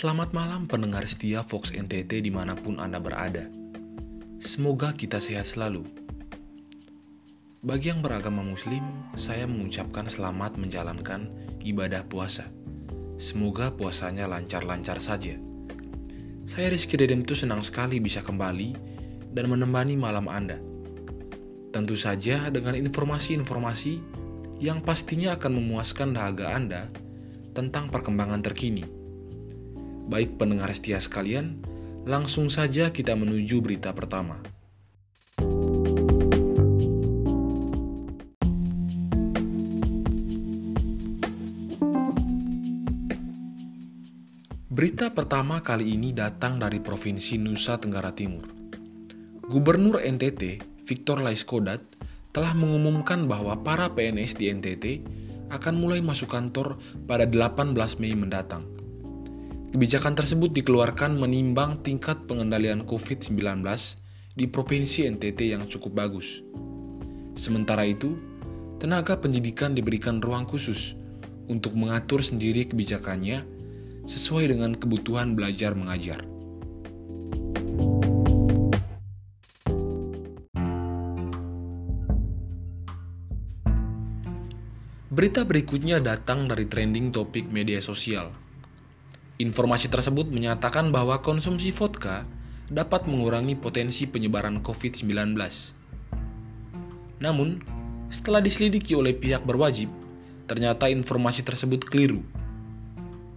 Selamat malam pendengar setia Fox NTT di mana pun Anda berada. Semoga kita sehat selalu. Bagi yang beragama muslim, saya mengucapkan selamat menjalankan ibadah puasa. Semoga puasanya lancar-lancar saja. Saya Rizky Dedem itu senang sekali bisa kembali dan menemani malam Anda. Tentu saja dengan informasi-informasi yang pastinya akan memuaskan dahaga Anda tentang perkembangan terkini Baik pendengar setia sekalian, langsung saja kita menuju berita pertama. Berita pertama kali ini datang dari Provinsi Nusa Tenggara Timur. Gubernur NTT, Victor Laiskodat, telah mengumumkan bahwa para PNS di NTT akan mulai masuk kantor pada 18 Mei mendatang – Kebijakan tersebut dikeluarkan menimbang tingkat pengendalian COVID-19 di Provinsi NTT yang cukup bagus. Sementara itu, tenaga pendidikan diberikan ruang khusus untuk mengatur sendiri kebijakannya sesuai dengan kebutuhan belajar mengajar. Berita berikutnya datang dari trending topik media sosial Informasi tersebut menyatakan bahwa konsumsi vodka dapat mengurangi potensi penyebaran COVID-19. Namun, setelah diselidiki oleh pihak berwajib, ternyata informasi tersebut keliru.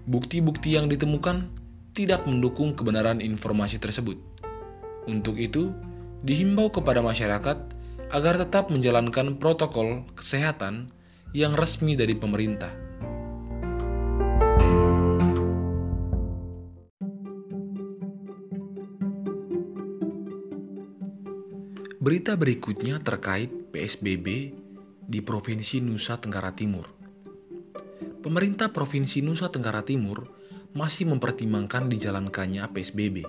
Bukti-bukti yang ditemukan tidak mendukung kebenaran informasi tersebut. Untuk itu, dihimbau kepada masyarakat agar tetap menjalankan protokol kesehatan yang resmi dari pemerintah. Berita berikutnya terkait PSBB di Provinsi Nusa Tenggara Timur. Pemerintah Provinsi Nusa Tenggara Timur masih mempertimbangkan dijalankannya PSBB.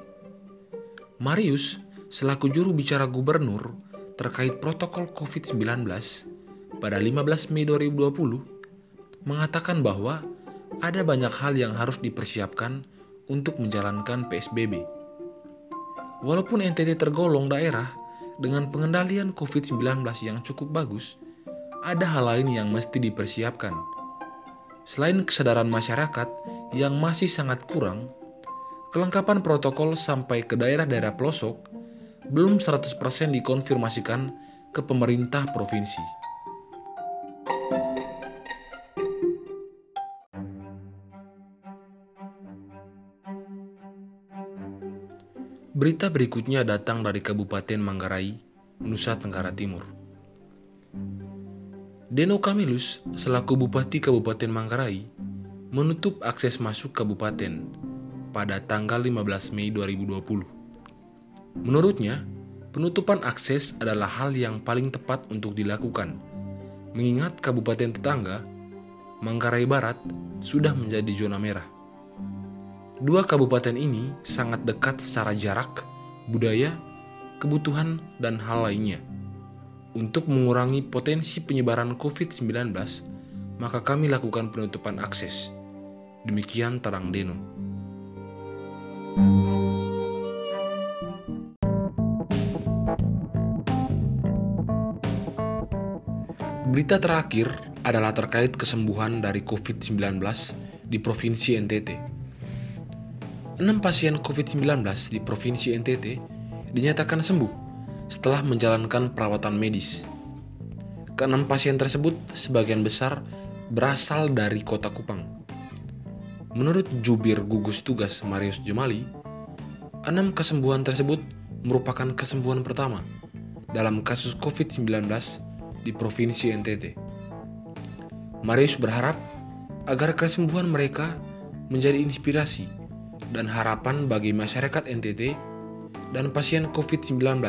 Marius, selaku juru bicara gubernur terkait protokol COVID-19 pada 15 Mei 2020, mengatakan bahwa ada banyak hal yang harus dipersiapkan untuk menjalankan PSBB. Walaupun NTT tergolong daerah dengan pengendalian COVID-19 yang cukup bagus, ada hal lain yang mesti dipersiapkan. Selain kesadaran masyarakat yang masih sangat kurang, kelengkapan protokol sampai ke daerah-daerah pelosok belum 100% dikonfirmasikan ke pemerintah provinsi. Berita berikutnya datang dari Kabupaten Manggarai, Nusa Tenggara Timur. Deno Kamilus, selaku Bupati Kabupaten Manggarai, menutup akses masuk kabupaten pada tanggal 15 Mei 2020. Menurutnya, penutupan akses adalah hal yang paling tepat untuk dilakukan, mengingat kabupaten tetangga, Manggarai Barat, sudah menjadi zona merah. Dua kabupaten ini sangat dekat secara jarak, budaya, kebutuhan, dan hal lainnya. Untuk mengurangi potensi penyebaran COVID-19, maka kami lakukan penutupan akses. Demikian terang Deno. Berita terakhir adalah terkait kesembuhan dari COVID-19 di Provinsi NTT. 6 pasien COVID-19 di Provinsi NTT dinyatakan sembuh setelah menjalankan perawatan medis. Keenam pasien tersebut sebagian besar berasal dari kota Kupang. Menurut jubir gugus tugas Marius Jemali, enam kesembuhan tersebut merupakan kesembuhan pertama dalam kasus COVID-19 di Provinsi NTT. Marius berharap agar kesembuhan mereka menjadi inspirasi dan harapan bagi masyarakat NTT dan pasien COVID-19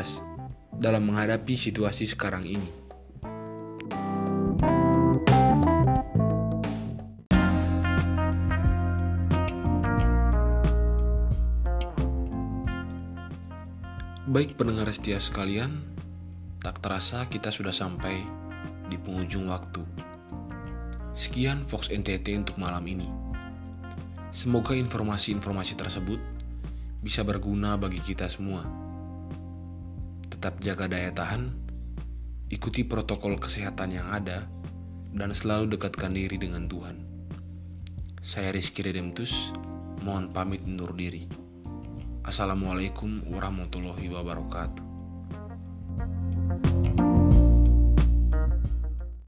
dalam menghadapi situasi sekarang ini. Baik pendengar setia sekalian, tak terasa kita sudah sampai di penghujung waktu. Sekian Fox NTT untuk malam ini. Semoga informasi-informasi tersebut bisa berguna bagi kita semua. Tetap jaga daya tahan, ikuti protokol kesehatan yang ada, dan selalu dekatkan diri dengan Tuhan. Saya Rizky Redemptus, mohon pamit undur diri. Assalamualaikum warahmatullahi wabarakatuh.